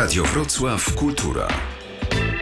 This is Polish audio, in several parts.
Radio Wrocław Kultura.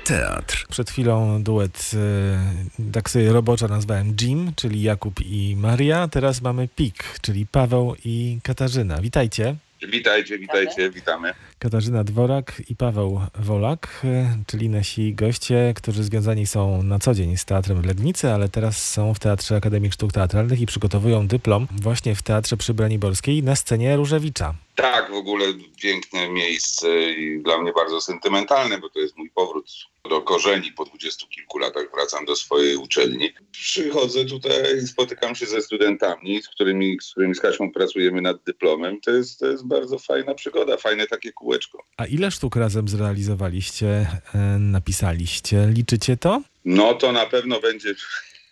Teatr. Przed chwilą duet, e, tak sobie roboczo nazwałem Jim, czyli Jakub i Maria. Teraz mamy Pik, czyli Paweł i Katarzyna. Witajcie. Witajcie, witajcie, witamy. Katarzyna Dworak i Paweł Wolak, e, czyli nasi goście, którzy związani są na co dzień z teatrem w Legnicy, ale teraz są w Teatrze Akademii Sztuk Teatralnych i przygotowują dyplom właśnie w Teatrze przy Braniborskiej na scenie Różewicza. Tak, w ogóle piękne miejsce i dla mnie bardzo sentymentalne, bo to jest mój powrót do korzeni. Po dwudziestu kilku latach wracam do swojej uczelni. Przychodzę tutaj, spotykam się ze studentami, z którymi, z którymi z Kasią pracujemy nad dyplomem. To jest, to jest bardzo fajna przygoda, fajne takie kółeczko. A ile sztuk razem zrealizowaliście, e, napisaliście? Liczycie to? No to na pewno będzie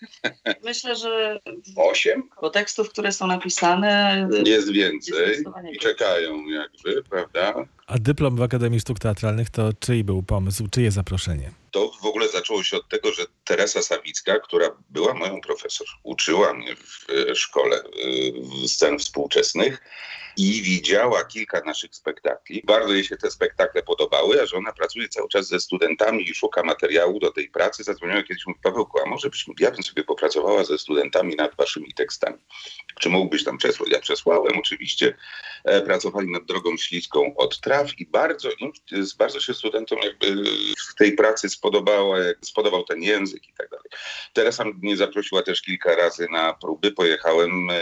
Myślę, że osiem, bo tekstów, które są napisane, jest więcej i czekają jakby, prawda? A dyplom w Akademii Sztuk Teatralnych to czyj był pomysł, czyje zaproszenie? To w ogóle zaczęło się od tego, że Teresa Sawicka, która była moją profesor, uczyła mnie w e, szkole e, scen współczesnych i widziała kilka naszych spektakli. Bardzo jej się te spektakle podobały, a że ona pracuje cały czas ze studentami i szuka materiału do tej pracy. Zadzwoniła kiedyś, mówi, Pawełku, a może byśmy, ja bym sobie popracowała ze studentami nad waszymi tekstami. Czy mógłbyś tam przesłać? Ja przesłałem oczywiście. E, pracowali nad drogą śliską od traw i bardzo, im, bardzo się studentom jakby w tej pracy spodobała, jak spodobał ten język i tak dalej. Teresa mnie zaprosiła też kilka razy na próby. Pojechałem, e,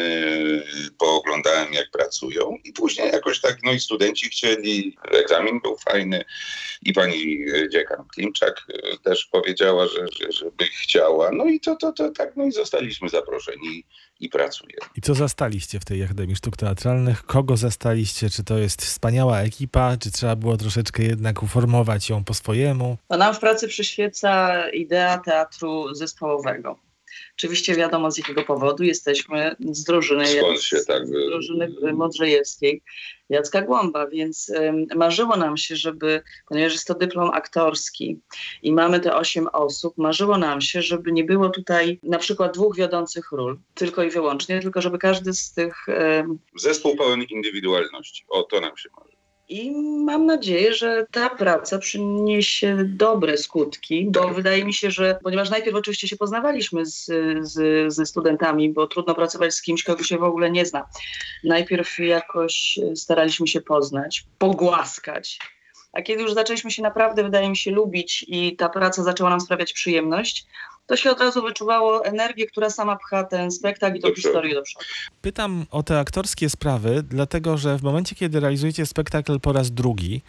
pooglądałem jak pracują i później jakoś tak, no i studenci chcieli, egzamin był fajny i pani e, dziekan Klimczak też powiedziała, że, że, żeby chciała. No i to, to, to tak, no i zostaliśmy zaproszeni i pracujemy. I co zastaliście w tej Akademii Sztuk Teatralnych? Kogo zastaliście? Czy to jest wspaniała ekipa? Czy trzeba było troszeczkę jednak uformować ją po swojemu? No nam w pracy przyświeca idea teatru zespołowego. Oczywiście wiadomo z jakiego powodu jesteśmy z drużyny, Skąd się tak... z drużyny Modrzejewskiej Jacka Głąba, więc marzyło nam się, żeby, ponieważ jest to dyplom aktorski i mamy te osiem osób, marzyło nam się, żeby nie było tutaj na przykład dwóch wiodących ról, tylko i wyłącznie, tylko żeby każdy z tych Zespół pełen indywidualności. O, to nam się marzy. I mam nadzieję, że ta praca przyniesie dobre skutki, bo wydaje mi się, że ponieważ najpierw oczywiście się poznawaliśmy z, z, ze studentami, bo trudno pracować z kimś, kogo się w ogóle nie zna. Najpierw jakoś staraliśmy się poznać, pogłaskać. A kiedy już zaczęliśmy się naprawdę, wydaje mi się, lubić i ta praca zaczęła nam sprawiać przyjemność, to się od razu wyczuwało energię, która sama pcha ten spektakl i tą historię do przodu. Pytam o te aktorskie sprawy, dlatego że w momencie, kiedy realizujecie spektakl po raz drugi,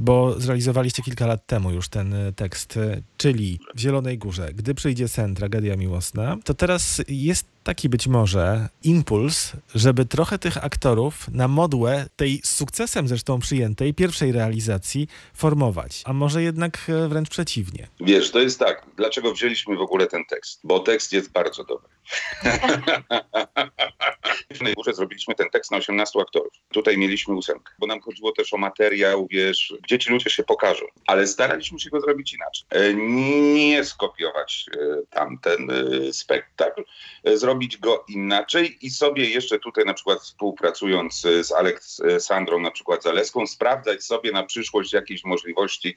bo zrealizowaliście kilka lat temu już ten e, tekst, e, czyli w Zielonej Górze, gdy przyjdzie sen, tragedia miłosna, to teraz jest taki być może impuls, żeby trochę tych aktorów na modłę tej z sukcesem zresztą przyjętej pierwszej realizacji formować, a może jednak e, wręcz przeciwnie. Wiesz, to jest tak. Dlaczego wzięliśmy w ogóle ten tekst? Bo tekst jest bardzo dobry. W górze zrobiliśmy ten tekst na 18 aktorów. Tutaj mieliśmy ósemkę, bo nam chodziło też o materiał, wiesz, gdzie ci ludzie się pokażą. Ale staraliśmy się go zrobić inaczej. E, Nie skopiować e, tamten e, spektakl, zrobić go inaczej i sobie jeszcze tutaj na przykład współpracując z Aleksandrą, na przykład Zaleską, sprawdzać sobie na przyszłość jakieś możliwości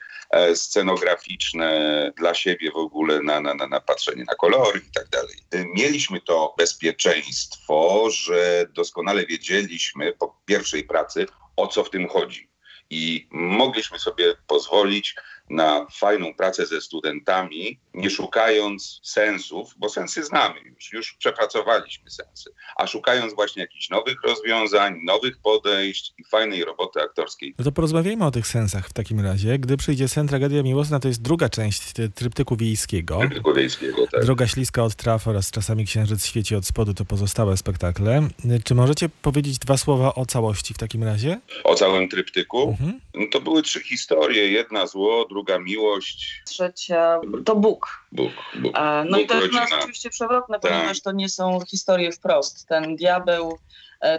scenograficzne dla siebie w ogóle na, na, na, na patrzenie na kolory i tak dalej. Mieliśmy to bezpieczeństwo, że doskonale wiedzieliśmy po pierwszej pracy, o co w tym chodzi. I mogliśmy sobie pozwolić na fajną pracę ze studentami, nie szukając sensów, bo sensy znamy już, już przepracowaliśmy sensy, a szukając właśnie jakichś nowych rozwiązań, nowych podejść i fajnej roboty aktorskiej. No to porozmawiajmy o tych sensach w takim razie. Gdy przyjdzie sen, tragedia miłosna, to jest druga część ty- tryptyku wiejskiego. Tylko wiejskiego, tak. Droga śliska od traw oraz czasami księżyc świeci od spodu to pozostałe spektakle. Czy możecie powiedzieć dwa słowa o całości w takim razie? O całym tryptyku. Mhm. No to były trzy historie. Jedna zło, druga miłość. Trzecia to Bóg. Bóg, Bóg, A, no i Bóg, to jest oczywiście przewrotne, Tak. ponieważ to nie są historie wprost. Ten diabeł, e,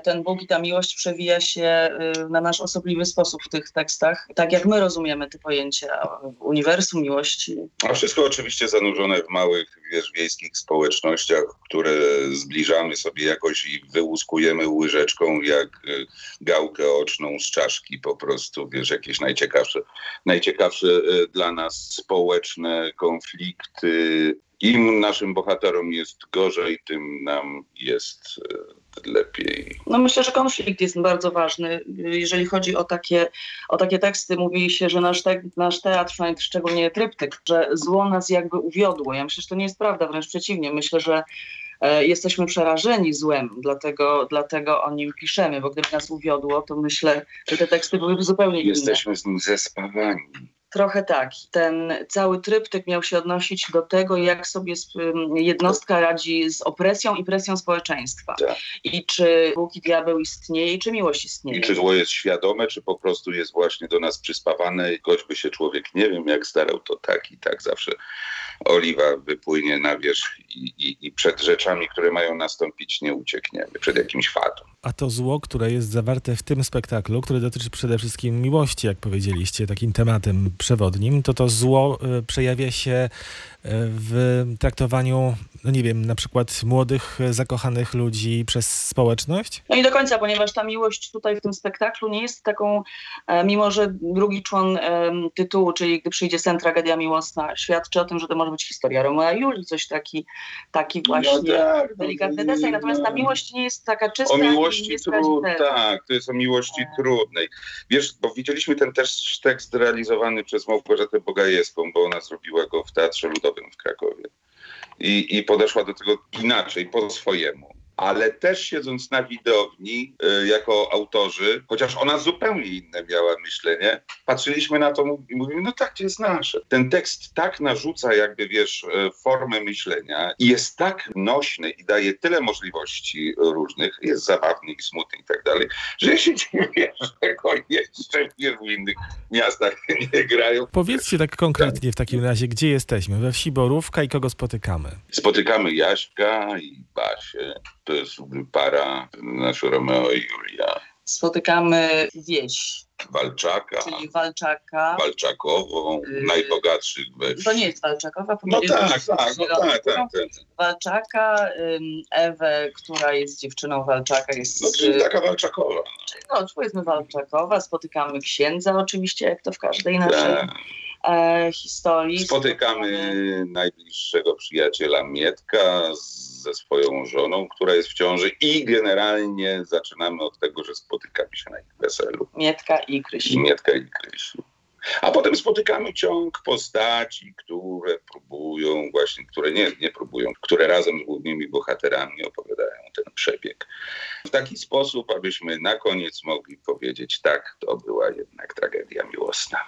ten Bóg i ta miłość przewija się e, na nasz osobliwy sposób w tych tekstach, tak jak my rozumiemy te pojęcia uniwersum, miłości. A wszystko oczywiście zanurzone w małych, wiesz, wiejskich społecznościach, które zbliżamy sobie jakoś i wyłuskujemy łyżeczką jak y, gałkę oczną z czaszki po prostu, wiesz, jakieś najciekawsze, najciekawsze y, dla nas społeczne konflikty. Im naszym bohaterom jest gorzej, tym nam jest y, lepiej. No myślę, że konflikt jest bardzo ważny. Jeżeli chodzi o takie, o takie teksty, mówi się, że nasz, te, nasz teatr, szczególnie tryptyk, że zło nas jakby uwiodło. Ja myślę, że to nie jest prawda, wręcz przeciwnie. Myślę, że e, jesteśmy przerażeni złem, dlatego, dlatego o nim piszemy, bo gdyby nas uwiodło, to myślę, że te teksty byłyby zupełnie inne. Jesteśmy z nim zespawani. Trochę tak. Ten cały tryptyk miał się odnosić do tego, jak sobie jednostka radzi z opresją i presją społeczeństwa. Tak. I czy Bóg i diabeł istnieje, i czy miłość istnieje. I czy zło jest świadome, czy po prostu jest właśnie do nas przyspawane i choćby się człowiek nie wiem jak starał, to tak i tak zawsze oliwa wypłynie na wierzch i, i, i przed rzeczami, które mają nastąpić nie uciekniemy, przed jakimś fatum. A to zło, które jest zawarte w tym spektaklu, które dotyczy przede wszystkim miłości, jak powiedzieliście, takim tematem przewodnim, to to zło y, przejawia się y, w traktowaniu, no nie wiem, na przykład młodych, zakochanych ludzi przez społeczność? No i do końca, ponieważ ta miłość tutaj w tym spektaklu nie jest taką, e, mimo że drugi człon em, tytułu, czyli gdy przyjdzie sen, tragedia miłosna, świadczy o tym, że to może być historia Romea i Julii, coś taki, taki właśnie tak, no, delikatny deseń. Natomiast ta miłość nie jest taka czysta O miłości trudnej, tak, to jest o miłości Tak. trudnej. Wiesz, bo widzieliśmy ten też tekst realizowany przez Małgorzatę Bogajewską, bo ona zrobiła go w Teatrze Ludowym w Krakowie. I, i podeszła do tego inaczej, po swojemu. Ale też siedząc na widowni y, jako autorzy, chociaż ona zupełnie inne miała myślenie, patrzyliśmy na to i mówimy, no tak, to jest nasze. Ten tekst tak narzuca jakby, wiesz, e, formę myślenia i jest tak nośny i daje tyle możliwości różnych, jest zabawny i smutny i tak dalej, że ja się dziwię, że go jeszcze w wielu innych miastach nie grają. Powiedzcie tak konkretnie w takim razie, gdzie jesteśmy? We wsi Borówka i kogo spotykamy? Spotykamy Jaśka i Basię. To jest para, nasz Romeo i Julia. Spotykamy wieś, Walczaka, czyli Walczaka. Walczakową, Yy, najbogatszych we wsi. To nie jest Walczakowa, No powiedzieli, tak, że tak, no tak, tak, tak. Walczaka, ym, Ewę, która jest dziewczyną Walczaka, jest No czyli taka Walczakowa. no, powiedzmy Walczakowa, spotykamy księdza oczywiście, jak to w każdej naszej Tak. e, historii. Spotykamy najbliższego przyjaciela Mietka z- ze swoją żoną, która jest w ciąży i generalnie zaczynamy od tego, że spotykamy się na ich weselu. Mietka i Krysi. Mietka i Krysiu. A potem spotykamy ciąg postaci, które próbują, właśnie, które nie, nie próbują, które razem z głównymi bohaterami opowiadają ten przebieg. W taki sposób, abyśmy na koniec mogli powiedzieć, tak, to była jednak tragedia miłosna.